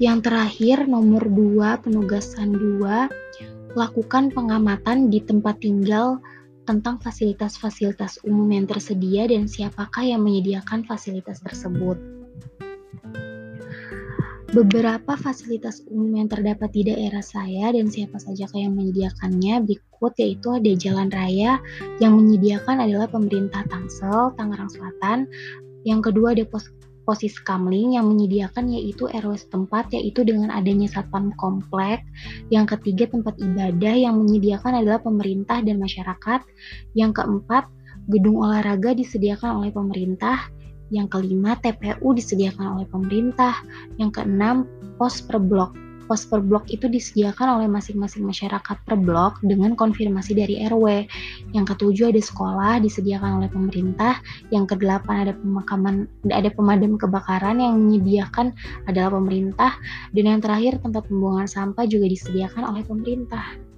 Yang terakhir, nomor dua, penugasan dua, lakukan pengamatan di tempat tinggal tentang fasilitas-fasilitas umum yang tersedia dan siapakah yang menyediakan fasilitas tersebut. Beberapa fasilitas umum yang terdapat di daerah saya dan siapa saja yang menyediakannya berikut yaitu ada jalan raya yang menyediakan adalah pemerintah Tangsel, Tangerang Selatan. Yang kedua ada pos Posis Kamling yang menyediakan yaitu RW setempat yaitu dengan adanya satpam komplek. Yang ketiga tempat ibadah yang menyediakan adalah pemerintah dan masyarakat. Yang keempat gedung olahraga disediakan oleh pemerintah. Yang kelima TPU disediakan oleh pemerintah. Yang keenam pos per blok pos per blok itu disediakan oleh masing-masing masyarakat per blok dengan konfirmasi dari RW. Yang ketujuh ada sekolah disediakan oleh pemerintah. Yang kedelapan ada pemakaman ada pemadam kebakaran yang menyediakan adalah pemerintah dan yang terakhir tempat pembuangan sampah juga disediakan oleh pemerintah.